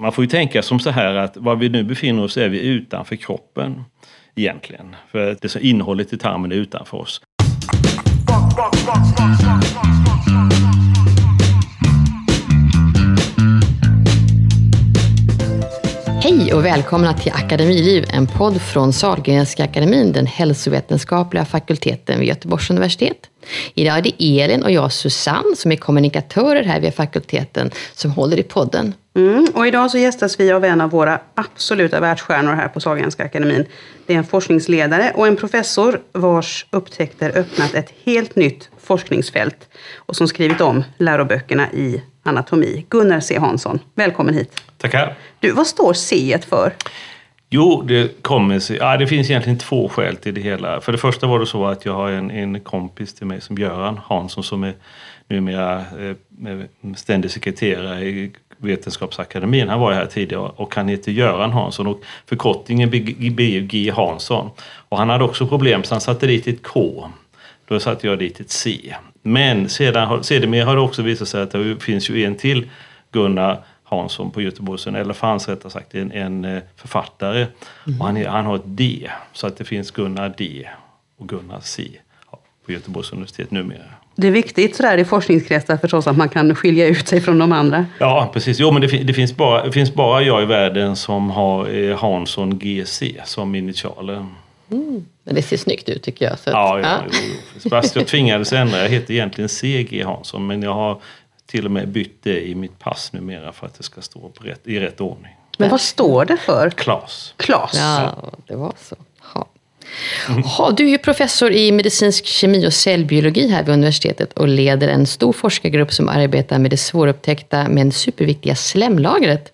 Man får ju tänka som så här att var vi nu befinner oss är vi utanför kroppen egentligen. För det som innehållet i tarmen är utanför oss. Hej och välkomna till Akademiliv, en podd från Sahlgrenska akademin, den hälsovetenskapliga fakulteten vid Göteborgs universitet. Idag är det Elin och jag Susanne som är kommunikatörer här vid fakulteten som håller i podden. Mm, och idag så gästas vi av en av våra absoluta världsstjärnor här på Sahlgrenska akademin. Det är en forskningsledare och en professor vars upptäckter öppnat ett helt nytt forskningsfält och som skrivit om läroböckerna i anatomi. Gunnar C Hansson, välkommen hit. Tackar. Du, vad står C för? Jo, det kommer sig. Ja, det finns egentligen två skäl till det hela. För det första var det så att jag har en, en kompis till mig som Göran Hansson som är numera eh, ständig sekreterare i Vetenskapsakademin. Han var här tidigare och han heter Göran Hansson och förkortningen blir G Hansson. Och han hade också problem så han satte dit ett K. Då satte jag dit ett C. Men sedan, sedermera har det också visat sig att det finns ju en till Gunnar Hansson på Göteborgs eller fanns rättare sagt en, en eh, författare. Mm. Och han, han, har ett D, så att det finns Gunnar D och Gunnar C på Göteborgs universitet numera. Det är viktigt sådär i forskningskretsar förstås att man kan skilja ut sig från de andra. Ja precis, jo men det, det finns, bara, det finns bara jag i världen som har eh, Hansson GC som initialer. Mm. Men det ser snyggt ut tycker jag. Så att, ja, ja, ja. Fast jag tvingades ändra. Jag heter egentligen CG Hansson men jag har till och med bytt det i mitt pass numera för att det ska stå rätt, i rätt ordning. Men vad står det för? Klas. Klas. Ja, det var så. Ha. Ha, du är ju professor i medicinsk kemi och cellbiologi här vid universitetet och leder en stor forskargrupp som arbetar med det svårupptäckta men superviktiga slemlagret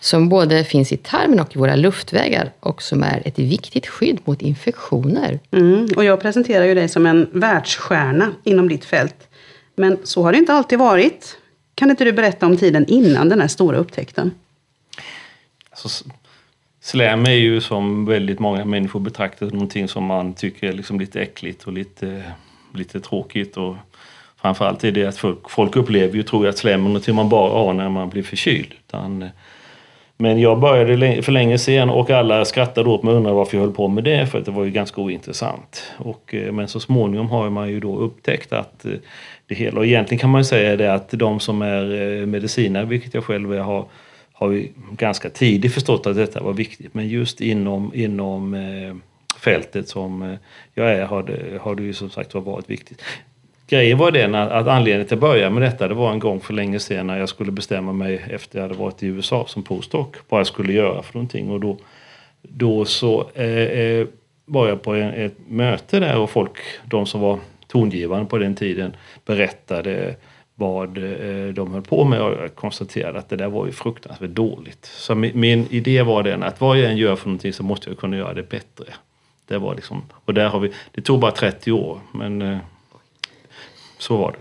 som både finns i tarmen och i våra luftvägar och som är ett viktigt skydd mot infektioner. Mm, och jag presenterar ju dig som en världsstjärna inom ditt fält. Men så har det inte alltid varit. Kan inte du berätta om tiden innan den här stora upptäckten? Alltså, slem är ju som väldigt många människor betraktar någonting som man tycker är liksom lite äckligt och lite, lite tråkigt. Och framförallt är det att folk, folk upplever ju, tror jag, att slem är någonting man bara har när man blir förkyld. Utan, eh, men jag började för länge sedan och alla skrattade åt mig och undrade varför jag höll på med det för att det var ju ganska ointressant. Och, eh, men så småningom har man ju då upptäckt att eh, det hela. Och egentligen kan man ju säga det att de som är eh, medicinare, vilket jag själv är, har, har ju ganska tidigt förstått att detta var viktigt. Men just inom, inom fältet som jag är har det, har det ju som sagt varit viktigt. Grejen var den att, att anledningen till att börja med detta det var en gång för länge sedan när jag skulle bestämma mig efter jag hade varit i USA som postdoc vad jag skulle göra för någonting och då, då så eh, eh var jag på en, ett möte där och folk, de som var tongivande på den tiden berättade vad eh, de höll på med och jag konstaterade att det där var ju fruktansvärt dåligt. Så min, min idé var den att vad jag än gör för någonting så måste jag kunna göra det bättre. Det var liksom, och där har vi, det tog bara 30 år men eh, så var det.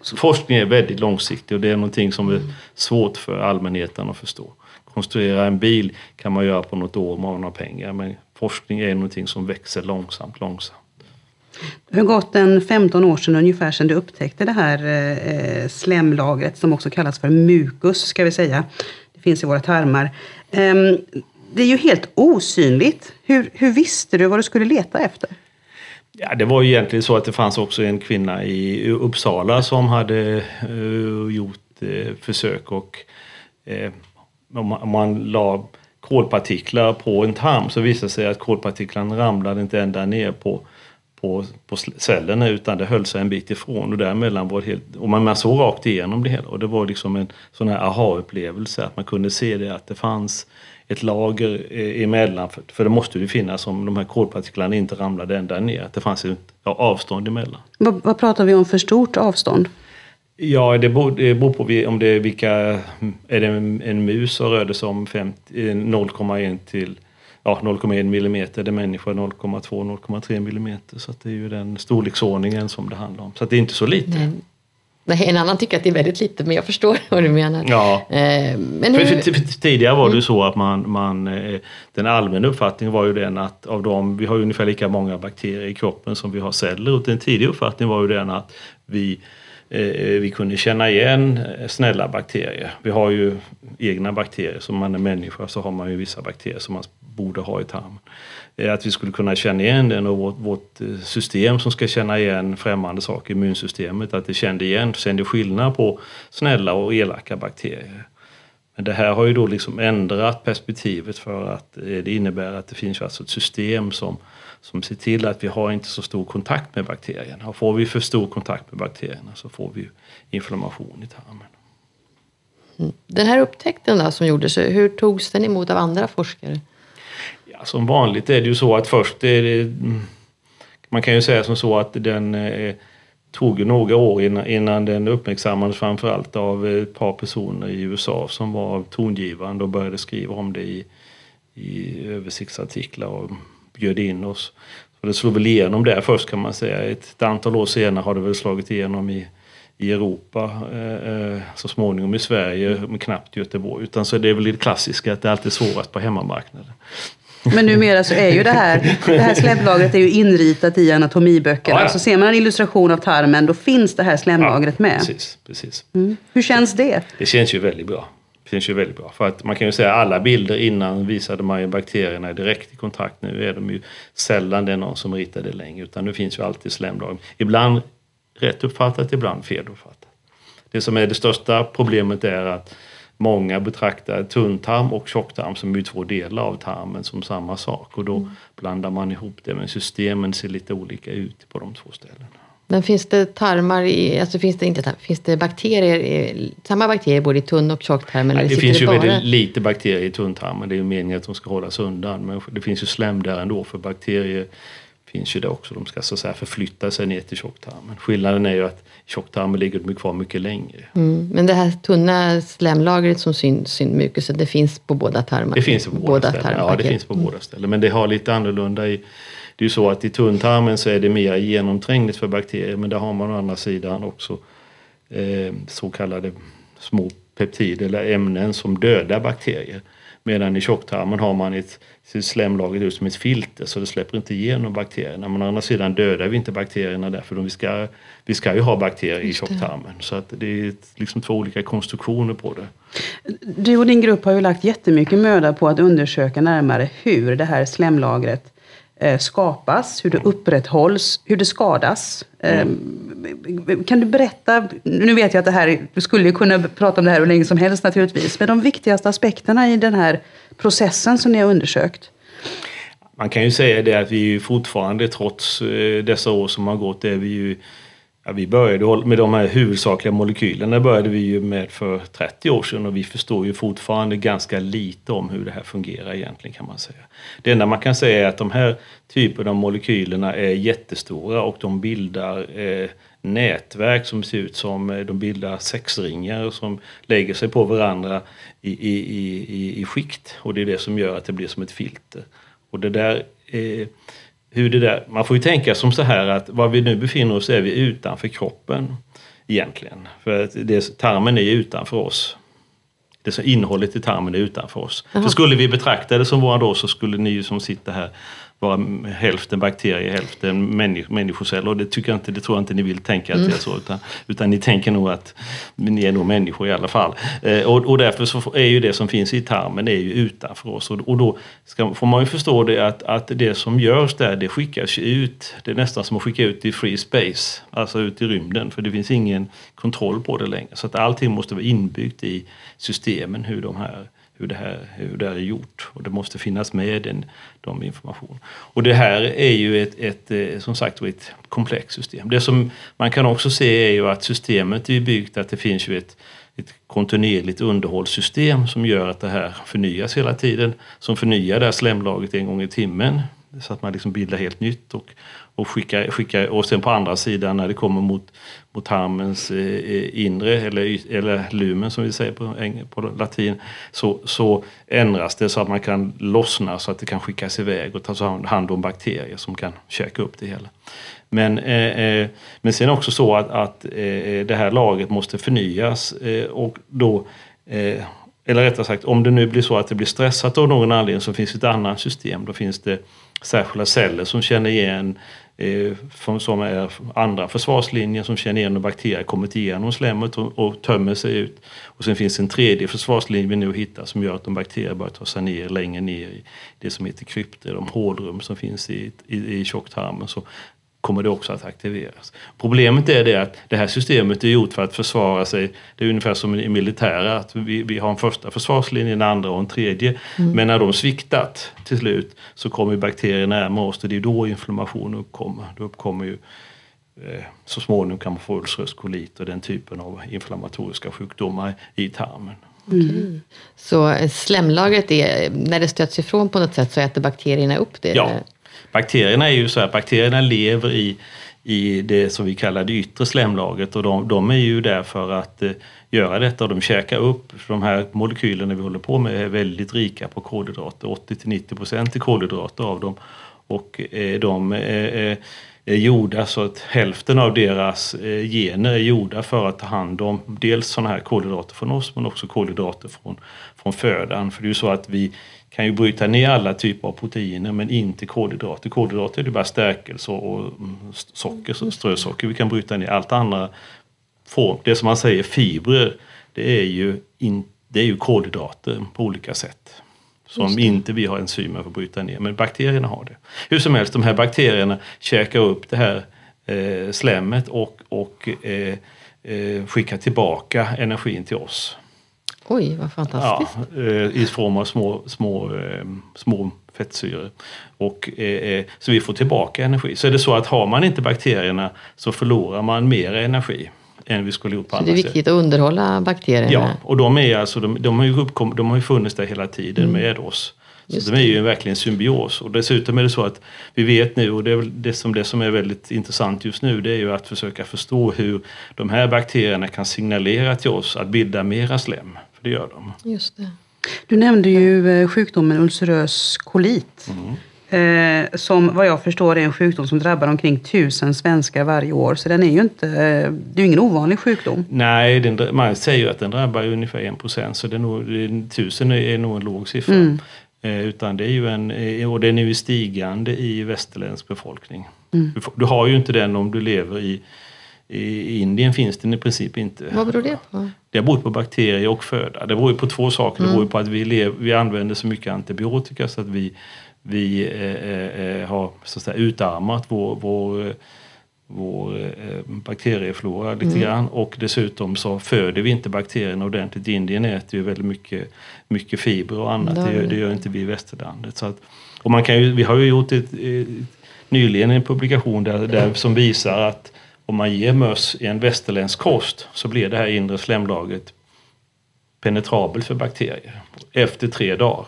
Så forskning är väldigt långsiktig och det är någonting som är svårt för allmänheten att förstå. Konstruera en bil kan man göra på något år om man har pengar men forskning är någonting som växer långsamt, långsamt. Det har gått en 15 år sedan ungefär sedan du upptäckte det här eh, slemlagret som också kallas för mukus, ska vi säga. Det finns i våra tarmar. Ehm, det är ju helt osynligt. Hur, hur visste du vad du skulle leta efter? Ja, det var ju egentligen så att det fanns också en kvinna i Uppsala som hade uh, gjort uh, försök och uh, om man, om man la kolpartiklar på en tarm så visade det sig att kolpartiklarna ramlade inte ända ner på på, på cellerna utan det höll sig en bit ifrån och däremellan var det helt, och man, man såg rakt igenom det hela. Och det var liksom en sån här aha-upplevelse att man kunde se det att det fanns ett lager eh, emellan för, för det måste ju finnas om de här kolpartiklarna inte ramlade ända ner, att det fanns ett ja, avstånd emellan. Vad, vad pratar vi om för stort avstånd? Ja, det beror, det beror på om det är vilka... Är det en, en mus så rör det sig om 0,1 till ja, 0,1 millimeter, det är människor 0,2-0,3 millimeter. Så det är ju den storleksordningen som det handlar om. Så det är inte så lite. Mm. Nej, en annan tycker att det är väldigt lite, men jag förstår vad du menar. Ja. Eh, men hur... för, för, för, tidigare var det ju mm. så att man, man, eh, den allmänna uppfattningen var ju den att av dem, vi har ungefär lika många bakterier i kroppen som vi har celler och den tidiga uppfattningen var ju den att vi Eh, eh, vi kunde känna igen eh, snälla bakterier. Vi har ju egna bakterier, som man är människa så har man ju vissa bakterier som man borde ha i tarmen. Att vi skulle kunna känna igen den och vårt, vårt system som ska känna igen främmande saker, immunsystemet, att det kände igen, kände skillnad på snälla och elaka bakterier. Men det här har ju då liksom ändrat perspektivet för att det innebär att det finns alltså ett system som, som ser till att vi har inte så stor kontakt med bakterierna. Och får vi för stor kontakt med bakterierna så får vi inflammation i tarmen. Mm. Den här upptäckten då, som gjordes, hur togs den emot av andra forskare? Ja, som vanligt är det ju så att först det, man kan ju säga som så att den eh, tog några år innan, innan den uppmärksammades framförallt av ett par personer i USA som var tongivande och började skriva om det i, i översiktsartiklar och bjöd in oss. Så det slog väl igenom där först kan man säga. Ett, antal år senare har det väl slagit igenom i, i Europa, eh, eh så småningom i Sverige, men knappt Göteborg. Utan så det är väl det klassiska att det alltid är svårast på hemmamarknaden. Men numera så är ju det här, det här slemlagret är ju inritat i anatomiböckerna. Ja, ja. Så ser man en illustration av tarmen, då finns det här slemlagret ja, med. Precis, precis. Mm. Hur känns det? Det känns ju väldigt bra. Känns ju väldigt bra. För att man kan ju säga att alla bilder innan visade man ju bakterierna direkt i kontakt. Nu är de ju sällan det är någon som ritar det längre. Utan nu finns ju alltid slemlager. Ibland rätt uppfattat, ibland fel uppfattat. Det som är det största problemet är att många betraktar tunntarm och tjocktarm som är två delar av tarmen som samma sak och då mm. blandar man ihop det men systemen ser lite olika ut på de två ställena. Men finns det tarmar i, alltså finns det inte finns det bakterier, samma bakterier både i tunn och tjocktarm? Nej, det finns det ju bara? väldigt lite bakterier i tunntarmen, det är ju meningen att de ska hållas undan men det finns ju slem där ändå för bakterier finns ju det också. De ska så att säga förflytta sig ner till tjocktarmen. Skillnaden är ju att tjocktarmen ligger kvar mycket längre. Mm. Men det här tunna slemlagret som syns, syns mycket, så det finns på båda tarmarna? Det finns på båda, båda ställen. Ja, det finns på mm. båda ställen. Men det har lite annorlunda i det är ju så att i tunntarmen så är det mer genomträngligt för bakterier men där har man å andra sidan också eh, så kallade små peptider eller ämnen som dödar bakterier. Medan i tjocktarmen har man ett slemlagret ut som ett filter så det släpper inte igenom bakterierna. Men å andra sidan dödar vi inte bakterierna därför vi ska, vi ska ju ha bakterier i tjocktarmen. Så att det är liksom två olika konstruktioner på det. Du och din grupp har ju lagt jättemycket möda på att undersöka närmare hur det här slemlagret Eh, skapas, hur det upprätthålls, hur det skadas. Mm. Kan du berätta, nu vet jag att det här, du skulle ju kunna prata om det här hur länge som helst naturligtvis, men de viktigaste aspekterna i den här processen som ni har undersökt? Man kan ju säga det att vi fortfarande trots eh, dessa år som har gått är vi ju Ja, vi började med de här huvudsakliga molekylerna började vi ju med för 30 år sedan och vi förstår ju fortfarande ganska lite om hur det här fungerar egentligen kan man säga. Det enda man kan säga är att de här typerna av molekylerna är jättestora och de bildar eh, nätverk som ser ut som, eh, de bildar sexringar som lägger sig på varandra i, i, i, i skikt och det är det som gör att det blir som ett filter. Och det där eh, hur det där, man får ju tänka som så här att var vi nu befinner oss är vi utanför kroppen egentligen. För att det, tarmen är utanför oss. Det som innehållet i tarmen är utanför oss. För skulle vi betrakta det som våra då så skulle ni som sitter här vara hälften bakterier, hälften människoceller. Och det, tycker jag inte, det tror jag inte ni vill tänka att det är mm. så. Utan, utan ni tänker nog att ni är nog människor i alla fall. Eh, och, och därför så är ju det som finns i tarmen är ju utanför oss. Och, och då ska, får man ju förstå det att, att det som görs där det skickas ut. Det är nästan som att skicka ut i free space. Alltså ut i rymden. För det finns ingen kontroll på det längre. Så att allting måste vara inbyggt i systemen hur de här hur det här, hur det här är gjort. Och det måste finnas med den, de information. Och det här är ju ett, ett, eh, som sagt ett komplext system. Det som man kan också se är ju att systemet är byggt att det finns ju ett, ett kontinuerligt underhållssystem som gör att det här förnyas hela tiden. Som förnyar det här slemlagret en gång i timmen så att man liksom bildar helt nytt och, och skicka, skicka och sen på andra sidan när det kommer mot, mot tarmens eh, eh, inre eller, eller lumen som vi säger på, på latin så, så ändras det så att man kan lossna så att det kan skickas iväg och tas hand om bakterier som kan käka upp det hela. Men, eh, eh men sen också så att, att eh, det här lagret måste förnyas eh, och då eh, eller rättare sagt, om det nu blir så att det blir stressat av någon anledning så finns det ett annat system. Då finns det särskilda celler som känner igen eh, som är andra försvarslinjer som känner igen när bakterier kommit igenom slemmet och, och tömmer sig ut. Och sen finns en tredje försvarslinje vi nu hittar som gör att de bakterier börjar ta sig ner längre ner i det som heter krypter, de hålrum som finns i, i, i tjocktarmen. Så kommer det också att aktiveras. Problemet är det att det här systemet är gjort för att försvara sig. Det är ungefär som i militära, att vi, vi har en första försvarslinje, en andra och en tredje. Mm. Men när de sviktat till slut så kommer bakterier närmare oss och det är då inflammation uppkommer. Då uppkommer ju eh, så småningom kan man få ulcerös kolit och den typen av inflammatoriska sjukdomar i tarmen. Mm. Så slemlagret, är, när det stöts ifrån på något sätt så äter bakterierna upp det? Ja, bakterierna är ju så här, bakterierna lever i, i det som vi kallar det yttre slemlagret och de, de är ju där för att eh, göra detta och de käkar upp, för de här molekylerna vi håller på med är väldigt rika på kolhydrater, 80 till 90 procent är kolhydrater av dem. Och eh, de är, är gjorda så att hälften av deras eh, gener är gjorda för att ta hand om dels sådana här kolhydrater från oss men också kolhydrater från, från födan. För det är ju så att vi kan ju bryta ner alla typer av proteiner men inte kolhydrater. Kolhydrater är det bara stärkelse och mm, socker, strösocker vi kan bryta ner. Allt andra form, det som man säger fibrer, det är ju, in, det är ju kolhydrater på olika sätt. Som inte vi har enzymer för att bryta ner, men bakterierna har det. Hur som helst, de här bakterierna käkar upp det här eh, slemmet och, och eh, eh, skickar tillbaka energin till oss. Oj, vad fantastiskt. Ja, eh, I form av små, små, eh, små fettsyror. Och, eh, så vi får tillbaka energi. Så är det så att har man inte bakterierna så förlorar man mer energi än vi skulle gjort på Så det är viktigt sätt. att underhålla bakterierna? Ja, och de, är alltså, de, de, har, ju uppkom, de har ju funnits där hela tiden mm. med oss. Så Just de är ju verkligen symbios. Och dessutom är det så att vi vet nu, och det, är det, som, det som är väldigt intressant just nu, det är ju att försöka förstå hur de här bakterierna kan signalera till oss att bilda mera slem det gör de. Just det. Du nämnde ju eh, sjukdomen ulcerös kolit. Mm. Eh, som vad jag förstår är en sjukdom som drabbar omkring tusen svenskar varje år. Så den är ju inte, eh, det är ingen ovanlig sjukdom. Nej, den, man säger ju att den drabbar ungefär en procent. Så det är nog, tusen är nog en låg siffra. Mm. Eh, utan det är ju en, eh, och den är ju stigande i västerländsk befolkning. Mm. Du, du, har ju inte den om du lever i i Indien finns den i princip inte. Vad beror det på? Det beror på bakterier och föda. Det beror på två saker. Mm. Det beror på att vi, lever, vi använder så mycket antibiotika så att vi, vi eh, eh, har så att säga, utarmat vår, vår, vår eh, bakterieflora lite mm. grann. Och dessutom så föder vi inte bakterierna ordentligt. Indien äter ju väldigt mycket, mycket fiber och annat. Det gör, det gör inte vi i västerlandet. Så att, och man kan ju, vi har ju gjort ett, ett nyligen en publikation där, där som visar att om man ger möss en västerländsk kost så blir det här inre slemlagret penetrabelt för bakterier efter tre dagar.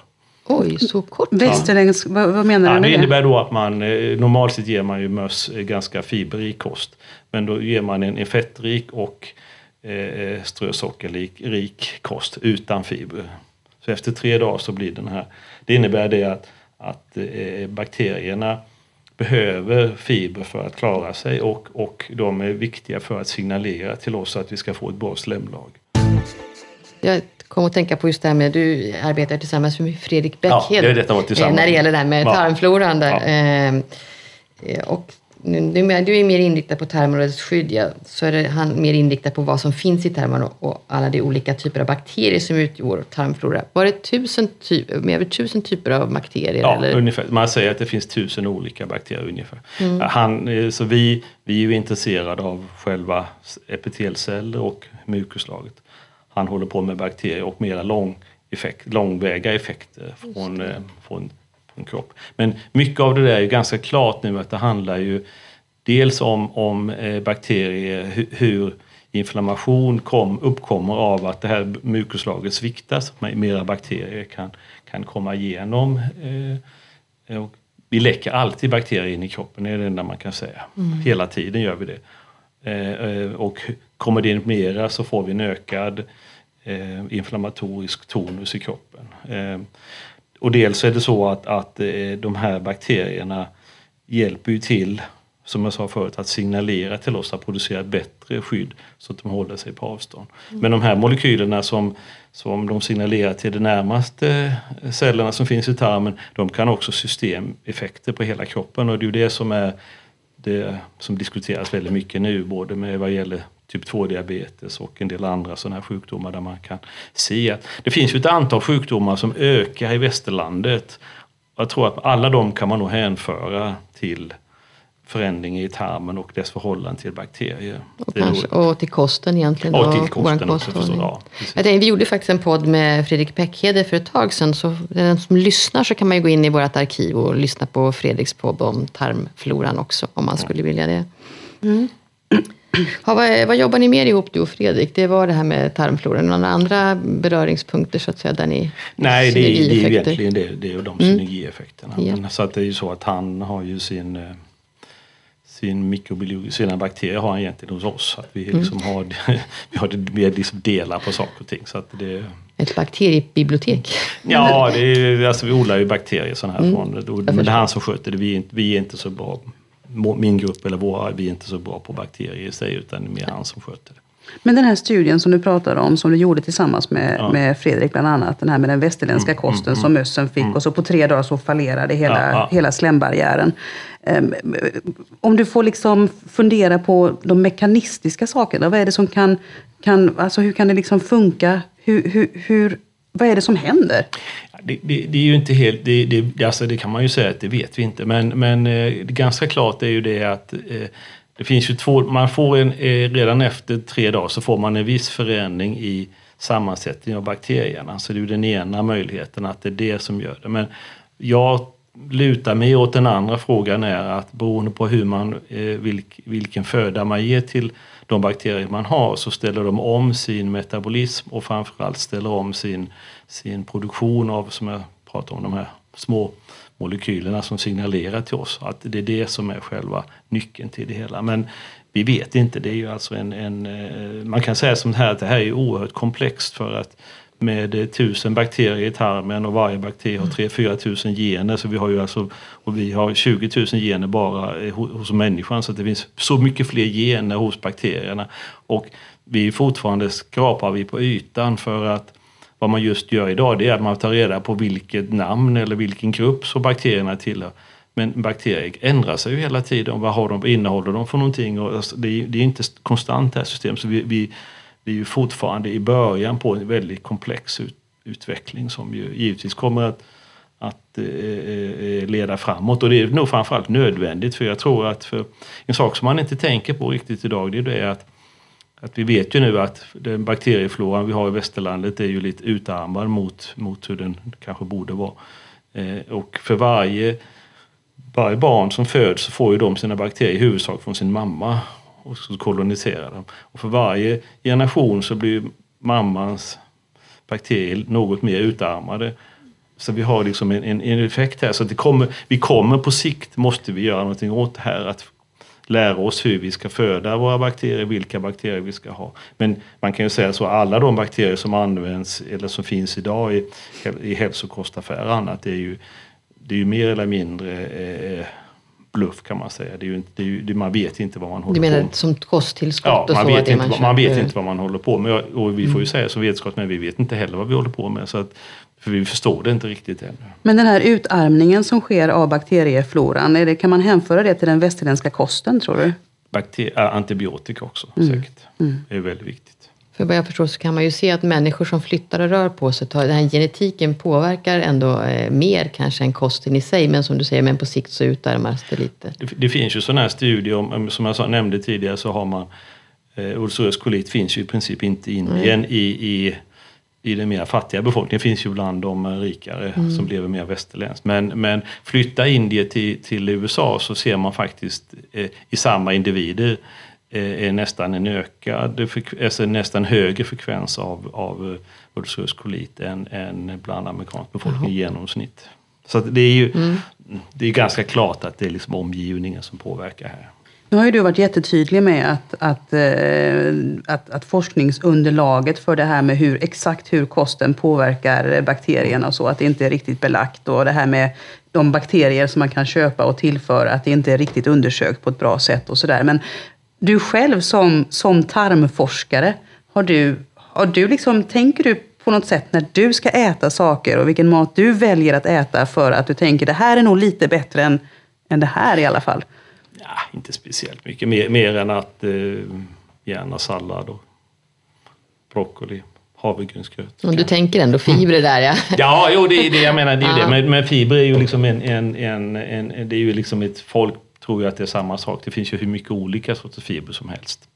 Oj, så kort? Västerländsk, vad, vad menar ja, du med det? Det innebär då att man, eh, normalt sett ger man ju möss eh, ganska fiberrik kost. Men då ger man en, en fettrik och eh, strösockerrik kost utan fiber. Så efter tre dagar så blir den här, det innebär det att, att eh, bakterierna behöver fiber för att klara sig och, och de är viktiga för att signalera till oss att vi ska få ett bra slemlag. Jag kom att tänka på just det här med, du arbetar tillsammans med Fredrik Bäckhed. Ja, det. Eh, när det gäller det här med tarmfloran. Där. Ja. Eh, och du, är mer inriktad på tarmområdets ja, så är han mer inriktad på vad som finns i tarmarna och alla de olika typer av bakterier som utgör tarmflora. Var det tusen typ, över tusen typer av bakterier? Ja, eller? ungefär. Man säger att det finns tusen olika bakterier ungefär. Mm. Han, eh, så vi, vi är ju intresserade av själva epitelceller och mukuslaget. Han håller på med bakterier och mera lång effekt, långväga effekter från, eh, från en kropp. Men mycket av det där är ju ganska klart nu att det handlar ju dels om, om eh, bakterier, hur, inflammation kom, uppkommer av att det här mukuslaget sviktas. Mera bakterier kan, kan komma igenom. Eh, och vi läcker alltid bakterier in i kroppen, det är det enda man kan säga. Mm. Hela tiden gör vi det. Eh, eh och kommer det in mera så får vi en ökad eh, inflammatorisk tonus i kroppen. Eh, och dels är det så att, att eh, de här bakterierna hjälper ju till som jag sa förut, att signalera till oss att producera bättre skydd så att de håller sig på avstånd. Men de här molekylerna som, som de signalerar till de närmaste cellerna som finns i tarmen, de kan också systemeffekter på hela kroppen och det är ju det som är det som diskuteras väldigt mycket nu, både med vad gäller typ 2-diabetes och en del andra sådana här sjukdomar där man kan se att det finns ju ett antal sjukdomar som ökar i västerlandet. Jag tror att alla de kan man nog hänföra till förändring i tarmen och dess förhållande till bakterier. Och, kanske, och till kosten egentligen. Och till kosten också förstås. Ja, tänkte, vi gjorde faktiskt en podd med Fredrik Päckhede för ett tag sedan. Så den som lyssnar så kan man ju gå in i vårt arkiv och lyssna på Fredriks podd om tarmfloran också om man skulle vilja det. Mm. Ja, vad, vad, jobbar ni mer ihop du och Fredrik? Det var det här med tarmfloran. Några andra beröringspunkter så att säga där ni Nej, det är, det är egentligen det, det är de synergieffekterna. Mm. Ja. Så att det är ju så att han har ju sin eh, sin mikrobiologi, sina bakterier har han egentligen hos oss. Att vi mm. liksom mm. har, vi har vi liksom delar på saker och ting. Så att det, Ett bakteriebibliotek? Ja, det är, alltså vi odlar ju bakterier sådana här mm. från, men det är han som sköter det. Vi är, vi är inte så bra, min grupp eller våra, vi är inte så bra på bakterier i sig utan det är mer han som sköter det. Men den här studien som du pratar om, som du gjorde tillsammans med, ja. med Fredrik bland annat, den här med den västerländska mm, kosten mm, som mm. mössen fick mm. och så på tre dagar så fallerade hela, ja, ja. hela slembarriären. Um, om du får liksom fundera på de mekanistiska sakerna, vad är det som kan, kan alltså hur kan det liksom funka? Hur, hur, hur, vad är det som händer? Det, det, det, är ju inte helt, det, det, alltså det kan man ju säga att det vet vi inte. Men, men eh, ganska klart är ju det att eh, det finns ju två, man får en, eh, redan efter tre dagar så får man en viss förändring i sammansättningen av bakterierna. Så det är ju den ena möjligheten att det är det som gör det. Men jag lutar mig åt den andra frågan är att beroende på hur man, eh, vilk, vilken föda man ger till de bakterier man har så ställer de om sin metabolism och framförallt ställer om sin, sin produktion av, som jag pratade om, de här små molekylerna som signalerar till oss. Att det är det som är själva nyckeln till det hela. Men vi vet inte. Det är ju alltså en, en eh, man kan säga som här att det här är oerhört komplext för att med eh, tusen bakterier i tarmen och varje bakterie har 3-4 tusen gener. Så vi har ju alltså, och vi har 20 000 gener bara eh, hos människan så det finns så mycket fler gener hos bakterierna. Och vi fortfarande skrapar vi på ytan för att vad man just gör idag det är att man tar reda på vilket namn eller vilken grupp som bakterierna tillhör. Men bakterier ändrar sig ju hela tiden. Vad har de, innehåller de för någonting? Och alltså, det, är, det är inte konstant det här systemet. Så vi, vi, vi är ju fortfarande i början på en väldigt komplex ut, utveckling som ju givetvis kommer att, att eh, eh, eh, leda framåt. Och det är nog framförallt nödvändigt för jag tror att för en sak som man inte tänker på riktigt idag det är det att att vi vet ju nu att den bakteriefloran vi har i västerlandet är ju lite utarmad mot, mot hur den kanske borde vara. Eh, och för varje, varje barn som föds så får ju de sina bakterier i huvudsak från sin mamma och så koloniserar de. Och för varje generation så blir mammans bakterier något mer utarmade. Så vi har liksom en, en, en effekt här. Så det kommer, vi kommer på sikt, måste vi göra någonting åt det här. Att lära oss hur vi ska föda våra bakterier, vilka bakterier vi ska ha. Men man kan ju säga så, alla de bakterier som används eller som finns idag i, i hälsokostaffärer och annat, det är ju, det är ju mer eller mindre eh, bluff kan man säga. Det är ju, det är ju, man vet inte vad man håller på med. Du menar som kosttillskott ja, och man så? Vet inte, man, man vet inte vad man håller på med. Och vi får ju mm. säga som vetenskapsmän, vi vet inte heller vad vi håller på med. Så att, för vi förstår det inte riktigt ännu. Men den här utarmningen som sker av bakteriefloran, är det, kan man hänföra det till den västerländska kosten tror du? Bakter antibiotika också mm. säkert. Mm. Det är väldigt viktigt. För vad jag förstår så kan man ju se att människor som flyttar och rör på sig, den här genetiken påverkar ändå eh, mer kanske än kosten i sig. Men som du säger, men på sikt så utarmas det lite. Det, det finns ju sådana här studier, om, som jag nämnde tidigare så har man eh, ulcerös kolit finns ju i princip inte in igen i, i i den mer fattiga befolkningen finns ju bland de rikare mm. som lever mer västerländskt. Men, men flytta indier till, till USA så ser man faktiskt eh, i samma individer eh, är nästan en ökad, alltså nästan högre frekvens av, av ulcerös kolit än, än bland amerikansk befolkning i genomsnitt. Så det är ju mm. det är ganska klart att det är liksom omgivningen som påverkar här. Nu har ju du varit jättetydlig med att, att, eh, att, att, forskningsunderlaget för det här med hur, exakt hur kosten påverkar bakterierna och så, att det inte är riktigt belagt. Och det här med de bakterier som man kan köpa och tillföra, att det inte är riktigt undersökt på ett bra sätt och sådär. Men du själv som, som tarmforskare, har du, har du liksom, tänker du på något sätt när du ska äta saker och vilken mat du väljer att äta för att du tänker det här är nog lite bättre än, än det här i alla fall? Ja, inte speciellt mycket, mer, mer än att eh, gärna sallad och broccoli havregrynsgröt. Och du tänker ändå fibrer där ja. Ja, jo, det är det jag menar. Det är det. Men, men fiber är ju liksom en, en, en, en, det är ju liksom ett folk tror ju att det är samma sak. Det finns ju hur mycket olika sorters fiber som helst.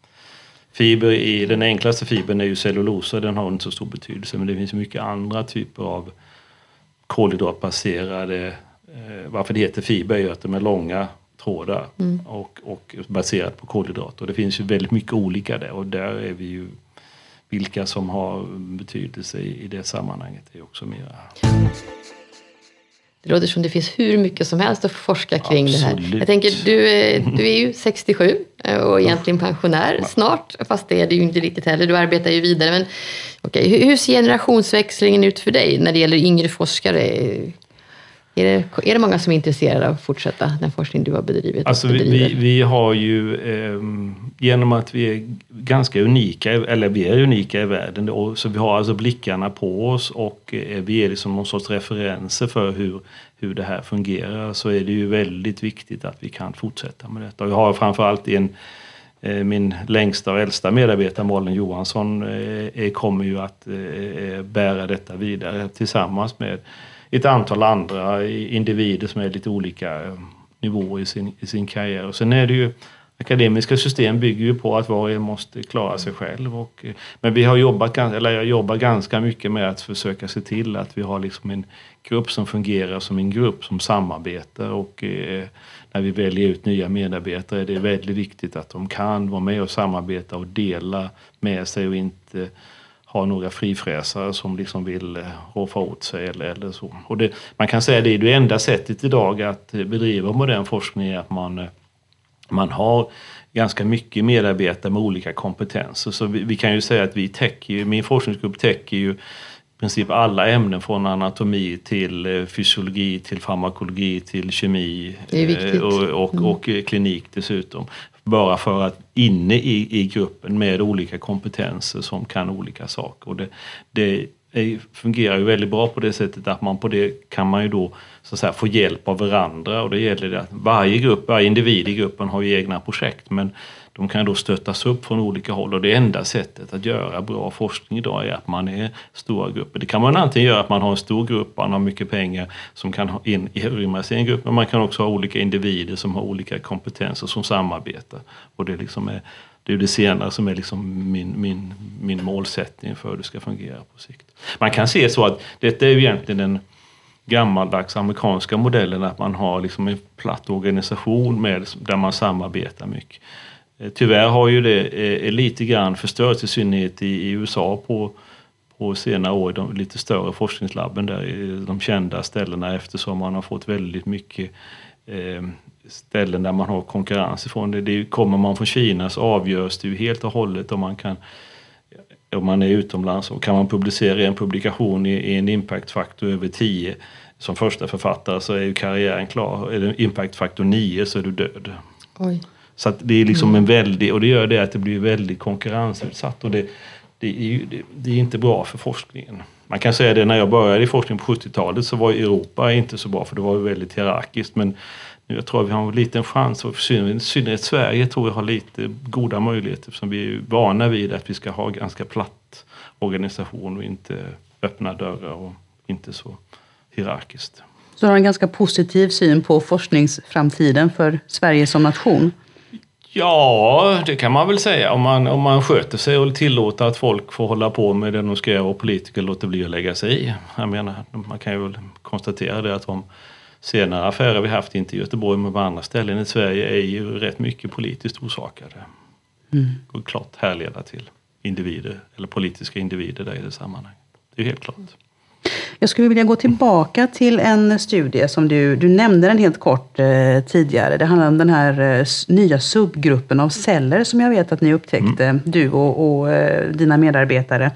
Fiber i, den enklaste fibern är ju cellulosa, den har inte så stor betydelse. Men det finns mycket andra typer av kolhydratbaserade, eh, varför det heter fiber är ju att de är långa trådar mm. och, och baserat på kolhydrater. Det finns ju väldigt mycket olika där och där är vi ju vilka som har betydelse i, i det sammanhanget är också mera... Det låter som det finns hur mycket som helst att forska kring Absolut. det här. Jag tänker, du, du är ju 67 och egentligen pensionär snart, fast det är du ju inte riktigt heller. Du arbetar ju vidare. Men, okay, hur ser generationsväxlingen ut för dig när det gäller yngre forskare? Är det, är det många som är intresserade av att fortsätta den forskning du har bedrivit? Alltså vi, vi, vi, har ju, eh, genom att vi är ganska unika, eller vi är unika i världen, och, så vi har alltså blickarna på oss och eh, vi är liksom någon sorts referenser för hur, hur det här fungerar, så är det ju väldigt viktigt att vi kan fortsätta med detta. Jag har framförallt en eh, min längsta och äldsta medarbetare Malin Johansson eh, kommer ju att eh, bära detta vidare tillsammans med ett antal andra individer som är lite olika eh, nivåer i sin, i sin karriär. Och sen är det ju Akademiska system bygger ju på att var och en måste klara sig själv. Och, eh, men vi har jobbat, eller jag jobbar ganska mycket med att försöka se till att vi har liksom en grupp som fungerar som en grupp som samarbetar och eh, när vi väljer ut nya medarbetare är det väldigt viktigt att de kan vara med och samarbeta och dela med sig och inte har några frifräsare som liksom vill eh, roffa åt sig eller, eller så. Och det, man kan säga det är det enda sättet idag att bedriva modern forskning är att man, eh, man har ganska mycket medarbetare med olika kompetenser. Så vi, vi kan ju säga att vi täcker, min forskningsgrupp täcker ju i princip alla ämnen från anatomi till eh, fysiologi till farmakologi till kemi och, och, mm. och, klinik dessutom. Bara för att inne i, i gruppen med olika kompetenser som kan olika saker. Och det, det är, fungerar ju väldigt bra på det sättet att man på det kan man ju då så att säga, få hjälp av varandra och det gäller det att varje grupp, varje individ i gruppen har ju egna projekt men de kan då stöttas upp från olika håll och det enda sättet att göra bra forskning idag är att man är stora grupper. Det kan man antingen göra att man har en stor grupp, man har mycket pengar som kan inrymmas i en grupp, men man kan också ha olika individer som har olika kompetenser som samarbetar. Och det, liksom är, det är det senare som är liksom min, min, min målsättning för hur det ska fungera på sikt. Man kan se så att detta är ju egentligen den gammaldags amerikanska modellen att man har liksom en platt organisation med, där man samarbetar mycket. Eh, tyvärr har ju det eh, lite grann förstörts, i synnerhet i, USA på, på senare år, de lite större forskningslabben där eh, de kända ställena eftersom man har fått väldigt mycket eh, ställen där man har konkurrens ifrån. Det, det, kommer man från Kina så avgörs det ju helt och hållet om man kan om man är utomlands och kan man publicera en publikation i, i en impactfaktor över 10 som första författare så är ju karriären klar. Är det impactfaktor 9 så är du död. Oj. Så att det är liksom mm. en väldig, och det gör det att det blir väldigt konkurrensutsatt och det, det, är, ju, det, det är inte bra för forskningen. Man kan säga det när jag började i forskning på 70-talet så var Europa inte så bra för det var väldigt hierarkiskt men nu jag tror att vi har en liten chans och i synnerhet Sverige tror jag har lite goda möjligheter eftersom vi är vana vid att vi ska ha ganska platt organisation och inte öppna dörrar och inte så hierarkiskt. Så du har en ganska positiv syn på forskningsframtiden för Sverige som nation? Ja, det kan man väl säga. Om man, om man sköter sig och tillåter att folk får hålla på med det de ska göra och politiker låter bli att lägga sig i. Jag menar, man kan ju väl konstatera det att de senare affärer vi haft, inte i Göteborg men på andra ställen i Sverige, är ju rätt mycket politiskt orsakade. Mm. Och klart härleda till individer, eller politiska individer där i det sammanhanget. Det är helt klart. Jag skulle vilja gå tillbaka till en studie som du, du nämnde den helt kort eh, tidigare. Det handlar om den här eh, nya subgruppen av celler som jag vet att ni upptäckte, mm. du och, och eh, dina medarbetare.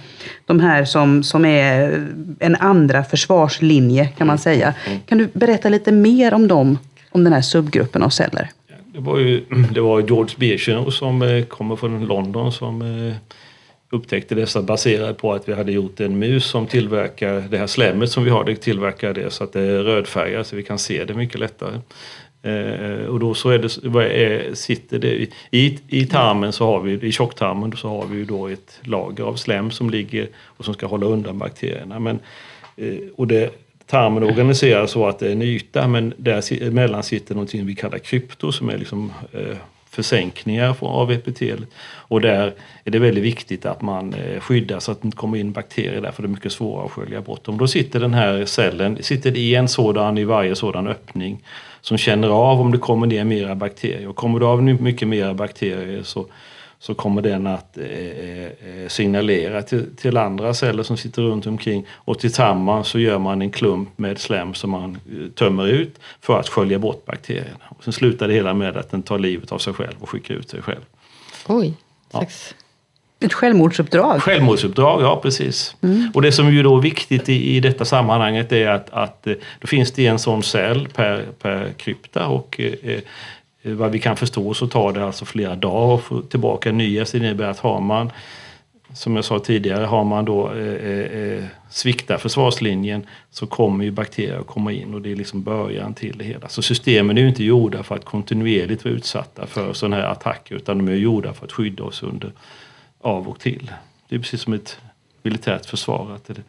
De här som, som är en andra försvarslinje kan man säga. Mm. Kan du berätta lite mer om dem, om den här subgruppen av celler? Det var ju det var George Birchenow som eh, kommer från London som eh, upptäckte dessa baserade på att vi hade gjort en mus som tillverkar det här slemmet som vi har, det tillverkar det så att det är rödfärgat så vi kan se det mycket lättare. Eh, och då så är det, är, sitter det i, i tarmen så har vi, i tjocktarmen så har vi ju då ett lager av slem som ligger och som ska hålla undan bakterierna. Men, eh, och det, tarmen organiseras så att det är en yta men däremellan sitter någonting vi kallar krypto som är liksom eh, försänkningar av epitelet. Och där är det väldigt viktigt att man eh, skyddar så att det inte kommer in bakterier där för det är mycket svårare att skölja bort dem. Då sitter den här cellen sitter i en sådan i varje sådan öppning som känner av om det kommer ner mera bakterier. Och kommer det av mycket mera bakterier så så kommer den att eh, eh, signalera till, till, andra celler som sitter runt omkring och tillsammans så gör man en klump med slem som man eh, tömmer ut för att skölja bort bakterierna. Och sen slutar det hela med att den tar livet av sig själv och skickar ut sig själv. Oj, ja. Ett självmordsuppdrag? Självmordsuppdrag, ja precis. Mm. Och det som är då viktigt i, i detta sammanhanget är att, att eh, då finns det en sån cell per, per krypta och eh, Eh, Eh, vad vi kan förstå så tar det alltså flera dagar att få tillbaka nya. Så det innebär att har man, som jag sa tidigare, har man då eh, eh, eh, sviktar försvarslinjen så kommer ju bakterier att komma in och det är liksom början till det hela. Så systemen är ju inte gjorda för att kontinuerligt vara utsatta för sådana här attacker utan de är gjorda för att skydda oss under av och till. Det är precis som ett militärt försvar. Att det,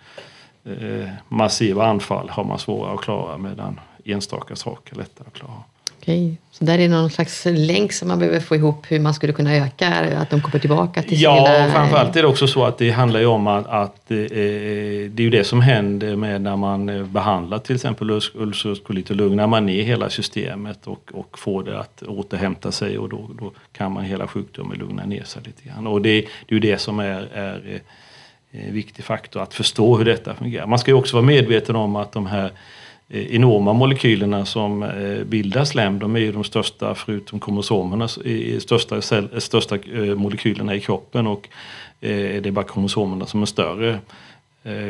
eh, massiva anfall har man svårare att klara medan enstaka saker är lättare att klara. Okej, så där är någon slags länk som man behöver få ihop hur man skulle kunna öka, att de kommer tillbaka till Ja, hela... framförallt är det också så att det handlar ju om att, att eh, det är ju det som händer med när man eh, behandlar till exempel ulcerös kolit och lugnar man ner hela systemet och, och får det att återhämta sig och då, då kan man hela sjukdomen lugna ner sig lite grann. Och det, det är ju det som är, är en eh, viktig faktor, att förstå hur detta fungerar. Man ska ju också vara medveten om att de här Eh, Eh, enorma molekylerna som eh, bildar slem, de är ju de största, förutom kromosomerna, största, eh, största molekylerna i kroppen och det är bara kromosomerna som är större.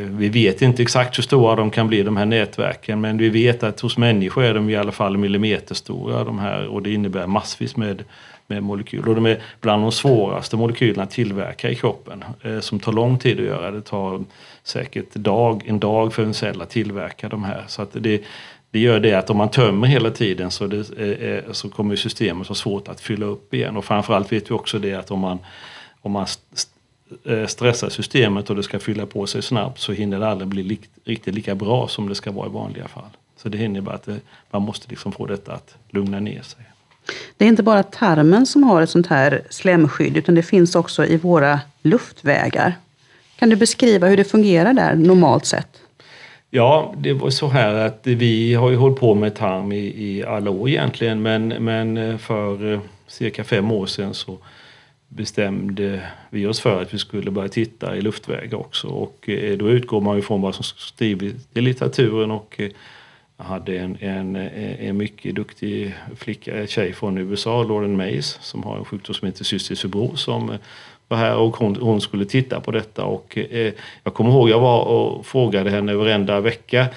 Vi vet inte exakt hur stora de kan bli, de här nätverken, men vi vet att hos människor är de i alla fall millimeterstora de här och det innebär massvis med, med molekyler. Och de är bland de svåraste molekylerna att tillverka i kroppen, som tar lång tid att göra. Det tar säkert dag, en dag för en cell att tillverka de här. Så att det, det gör det att om man tömmer hela tiden så, det, eh, eh, så kommer systemet ha svårt att fylla upp igen. Och framförallt vet vi också det att om man, om man eh, stressar systemet och det ska fylla på sig snabbt så hinner det aldrig bli likt, riktigt lika bra som det ska vara i vanliga fall. Så det innebär att det, man måste liksom få detta att lugna ner sig. Det är inte bara tarmen som har ett sånt här slemskydd utan det finns också i våra luftvägar. Kan du beskriva hur det fungerar där normalt sett? Ja, det var så här att vi har ju hållit på med tarm i, i alla år egentligen men, men eh, för eh, cirka fem år sedan så bestämde vi oss för att vi skulle börja titta i luftvägar också och eh, då utgår man ju från vad som skrivits i litteraturen och jag hade en, en, en mycket duktig flicka, tjej från USA, Lauren Mays, som har en sjukdom som heter cystisk fibros som var här och hon, hon, skulle titta på detta. Och, eh, jag kommer ihåg jag var och frågade henne varenda vecka.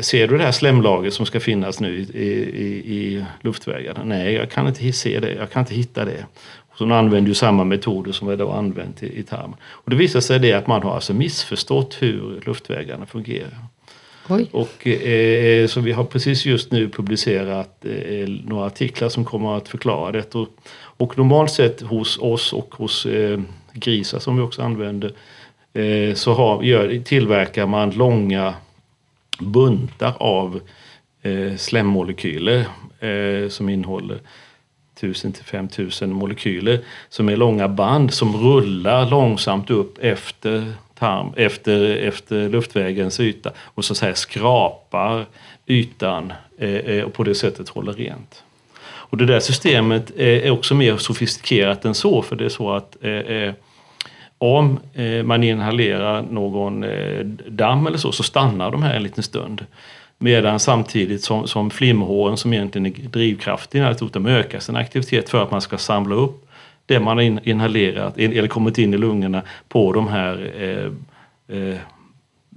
Ser du det här slemlagret som ska finnas nu i, i, i luftvägarna? Nej, jag kan inte se det. Jag kan inte hitta det. Så hon använder ju samma metoder som vi då använt i, i tarmen. Och det visar sig det att man har alltså missförstått hur luftvägarna fungerar. Oj. Och, eh, så vi har precis just nu publicerat eh, några artiklar som kommer att förklara det. Och, och normalt sett hos oss och hos eh, grisar som vi också använder eh, så har, gör, tillverkar man långa buntar av eh, slemmolekyler eh, som innehåller 1000 till 5000 molekyler som är långa band som rullar långsamt upp efter tarm, efter, efter luftvägens yta och så att säga skrapar ytan eh, eh och på det sättet håller rent. Och det där systemet är också mer sofistikerat än så för det är så att eh, eh om eh, man inhalerar någon eh, damm eller så, så stannar de här en liten stund. Medan samtidigt som, som flimhåren som egentligen är drivkraften i alltihop, de ökar sin aktivitet för att man ska samla upp det man har inhalerat eller kommit in i lungorna på de här eh, eh,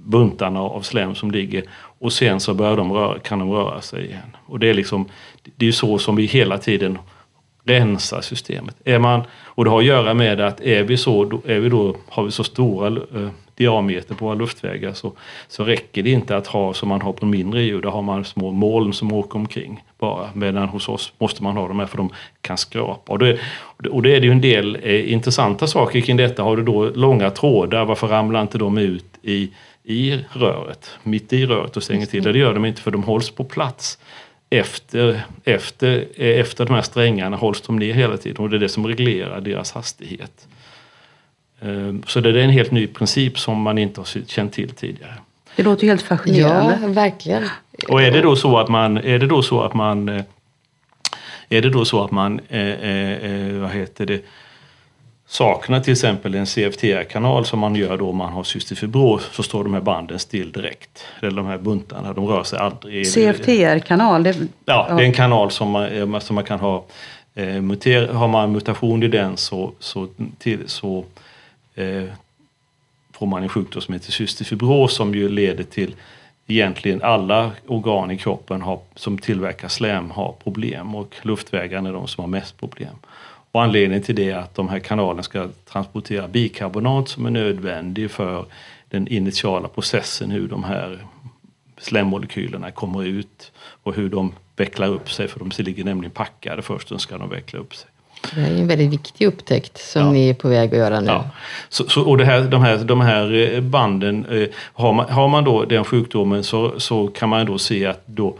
buntarna av slem som ligger och sen så börjar de röra, kan de röra sig igen. Och det är liksom, det är ju så som vi hela tiden rensar systemet. Är man, och det har att göra med att är vi så, är vi då, har vi så stora eh, diameter på våra luftvägar så, så räcker det inte att ha som man har på mindre djur. Där har man små moln som åker omkring bara. Medan hos oss måste man ha de här för de kan skrapa. Och det, och det är det ju en del eh, intressanta saker kring detta. Har du då långa trådar, varför ramlar inte de ut i, i röret? Mitt i röret och stänger till? Det gör de inte för de hålls på plats efter, efter, efter de här strängarna hålls de ner hela tiden och det är det som reglerar deras hastighet. Ehm, så det är en helt ny princip som man inte har känt till tidigare. Det låter helt fascinerande. Ja, verkligen. Och är det då så att man, är det då så att man, eh, är det då så att man, eh, eh, eh vad heter det, saknar till exempel en CFTR-kanal som man gör då om man har cystifibros så står de här banden still direkt. Eller de här buntarna, de rör sig aldrig. CFTR-kanal? Det... Ja, det är en kanal som man, som man kan ha. Eh, muter, har man mutation i den så, så, till, så eh, får man en sjukdom som heter cystifibros som ju leder till egentligen alla organ i kroppen har, som tillverkar slem har problem och luftvägarna är de som har mest problem. Och anledningen till det är att de här kanalerna ska transportera bikarbonat som är nödvändig för den initiala processen hur de här slemmolekylerna kommer ut och hur de vecklar upp sig för de ligger nämligen packade först och ska de veckla upp sig. Det här är en väldigt viktig upptäckt som ja. ni är på väg att göra nu. Ja. Så, så, och här, de, här, de här eh, banden, eh, har, man, har man då den sjukdomen så, så kan man då se att då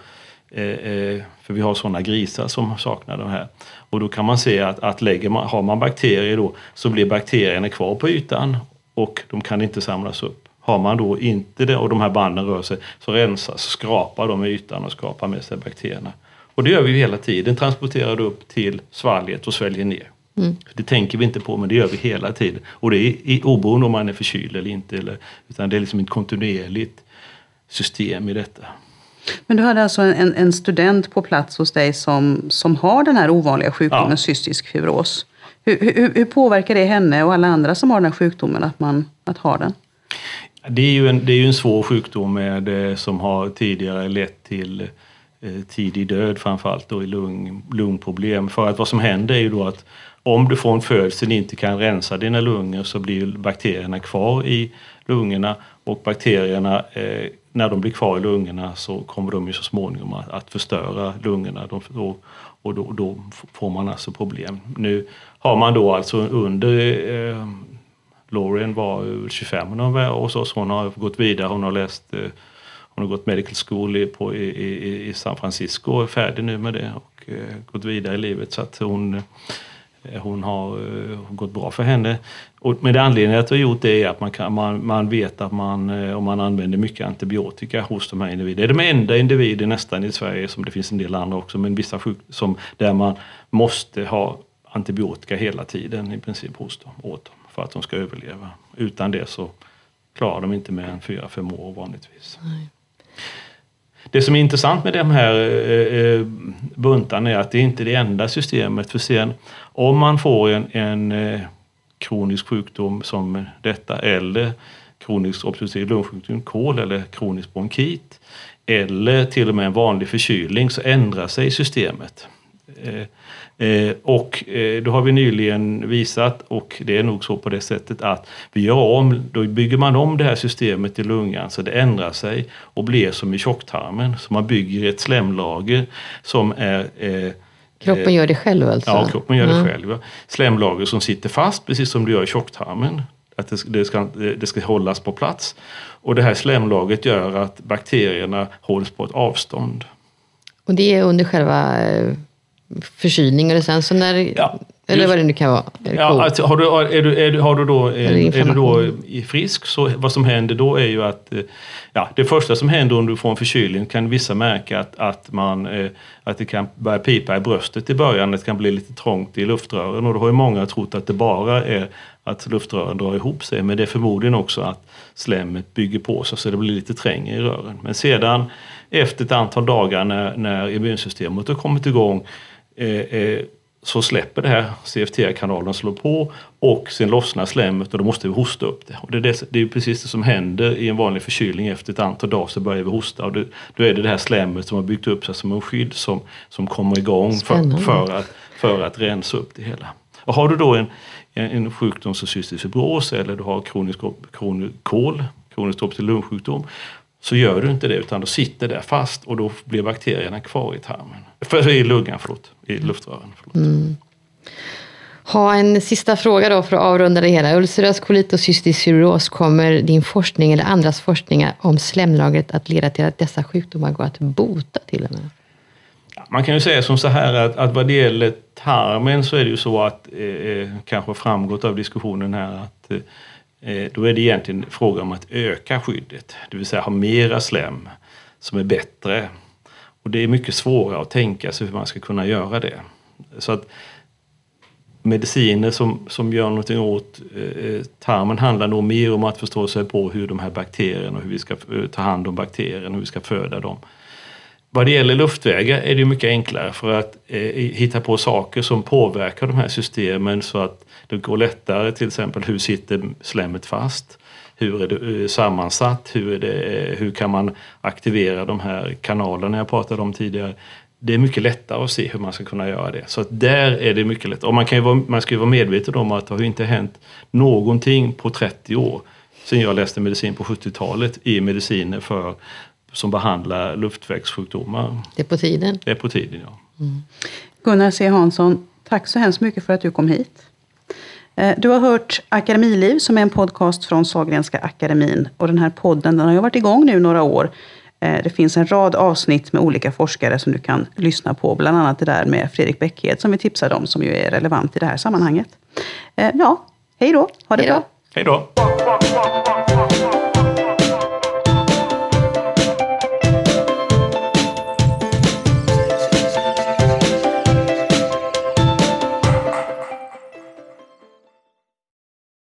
för vi har sådana grisar som saknar de här. Och då kan man se att, att lägger man, har man bakterier då så blir bakterierna kvar på ytan och de kan inte samlas upp. Har man då inte det och de här banden rör sig så rensas, skrapar de ytan och skrapar med sig bakterierna. Och det gör vi hela tiden, transporterar det upp till svalget och sväljer ner. Mm. Det tänker vi inte på men det gör vi hela tiden. Och det är oberoende om man är förkyld eller inte. Eller, utan det är liksom ett kontinuerligt system i detta. Men du hade alltså en, en student på plats hos dig som, som har den här ovanliga sjukdomen ja. cystisk fibros. Hur, hur, hur, påverkar det henne och alla andra som har den här sjukdomen att, man, att ha den? Det är ju en, det är en svår sjukdom med, eh, som har tidigare lett till eh, tidig död framförallt i lung, lungproblem. För att vad som händer är ju då att om du från födseln inte kan rensa dina lungor så blir bakterierna kvar i lungorna och bakterierna eh, när de blir kvar i lungorna så kommer de ju så småningom att, att förstöra lungorna de, och, och då, då, får man alltså problem. Nu har man då alltså under eh, Lauren var 25 när hon var hos oss. Hon har gått vidare, hon har läst eh, hon har gått medical school i, på, i, i, i San Francisco och är färdig nu med det och eh, gått vidare i livet så att hon Eh, hon har uh, gått bra för henne. Och med anledningen att jag har gjort det är att man, kan, man, man vet att man, uh, om man använder mycket antibiotika hos de här individerna. Det är de enda individer nästan i Sverige, som det finns en del andra också, men vissa sjuk, som, där man måste ha antibiotika hela tiden i princip hos dem, åt dem för att de ska överleva. Utan det så klarar de inte mer än 4-5 år vanligtvis. Nej. Det som är intressant med de här eh, eh, buntarna är att det inte är det enda systemet. För sen om man får en, en eh, kronisk sjukdom som detta eller kronisk obstruktiv lungsjukdom, kol eller kronisk bronkit eller till och med en vanlig förkylning så ändrar sig systemet. Eh, Eh, och eh, då har vi nyligen visat, och det är nog så på det sättet att vi gör om, då bygger man om det här systemet i lungan så det ändrar sig och blir som i tjocktarmen. Så man bygger ett slemlager som är eh, Kroppen gör det själv alltså? Ja, kroppen gör det själv. Ja. Slemlager som sitter fast precis som det gör i tjocktarmen. Att det, det, ska, det ska hållas på plats. Och det här slemlagret gör att bakterierna hålls på ett avstånd. Och det är under själva förkylning eller sen så när... Ja, eller vad det nu kan vara. Ja, alltså, har, du, är du, är du, har du då, är, är du då frisk så vad som händer då är ju att eh, ja, det första som händer om du får en förkylning kan vissa märka att, att, man, eh, att det kan börja pipa i bröstet i början. Det kan bli lite trångt i luftrören och då har ju många trott att det bara är att luftrören drar ihop sig. Men det är förmodligen också att slemmet bygger på sig så det blir lite trängre i rören. Men sedan efter ett antal dagar när, när immunsystemet har kommit igång eh, eh, så släpper det här CFTR-kanalen slår på och sen lossnar slemmet och då måste vi hosta upp det. Och det, är det, det är precis det som händer i en vanlig förkylning. Efter ett antal dagar så börjar vi hosta och det, då är det det här slemmet som har byggt upp sig som en skydd som, som kommer igång för, för, att, för att rensa upp det hela. Och har du då en, en sjukdom som cystisk fibros eller du har kronisk kol, kroniskt obstruktiv lungsjukdom så gör du inte det utan då sitter det fast och då blir bakterierna kvar i tarmen. För, I lungan, förlåt. I luftrören. Mm. Ha en sista fråga då för att avrunda det hela. Ulcerös kolit och cystisk fibros, kommer din forskning eller andras forskningar om slemlagret att leda till att dessa sjukdomar går att bota till och med? Man kan ju säga som så här att, att vad det gäller tarmen så är det ju så att, eh, eh kanske framgått av diskussionen här, att Eh, Eh, då är det egentligen fråga om att öka skyddet, det vill säga ha mera slem som är bättre. Och det är mycket svårare att tänka sig hur man ska kunna göra det. Så att mediciner som, som gör någonting åt eh, tarmen handlar nog mer om att förstå sig på hur de här bakterierna, hur vi ska eh, ta hand om bakterierna, hur vi ska föda dem. Vad det gäller luftvägar är det mycket enklare för att eh, hitta på saker som påverkar de här systemen så att det går lättare. Till exempel hur sitter slemmet fast? Hur är det eh, sammansatt? Hur, är det, eh, hur kan man aktivera de här kanalerna jag pratade om tidigare? Det är mycket lättare att se hur man ska kunna göra det. Så där är det mycket lättare. Och man, kan vara, man ska ju vara medveten om att det har inte hänt någonting på 30 år sen jag läste medicin på 70-talet i mediciner för som behandlar luftvägssjukdomar. Det är på tiden. Det är på tiden, ja. Mm. Gunnar C Hansson, tack så hemskt mycket för att du kom hit. Eh, du har hört Akademiliv som är en podcast från Sahlgrenska akademin. Och den här podden den har ju varit igång nu några år. Eh, det finns en rad avsnitt med olika forskare som du kan lyssna på. Bland annat det där med Fredrik Bäckhed som vi tipsade om, som ju är relevant i det här sammanhanget. Eh, ja, hej då. Ha det Hejdå. bra. Hej då.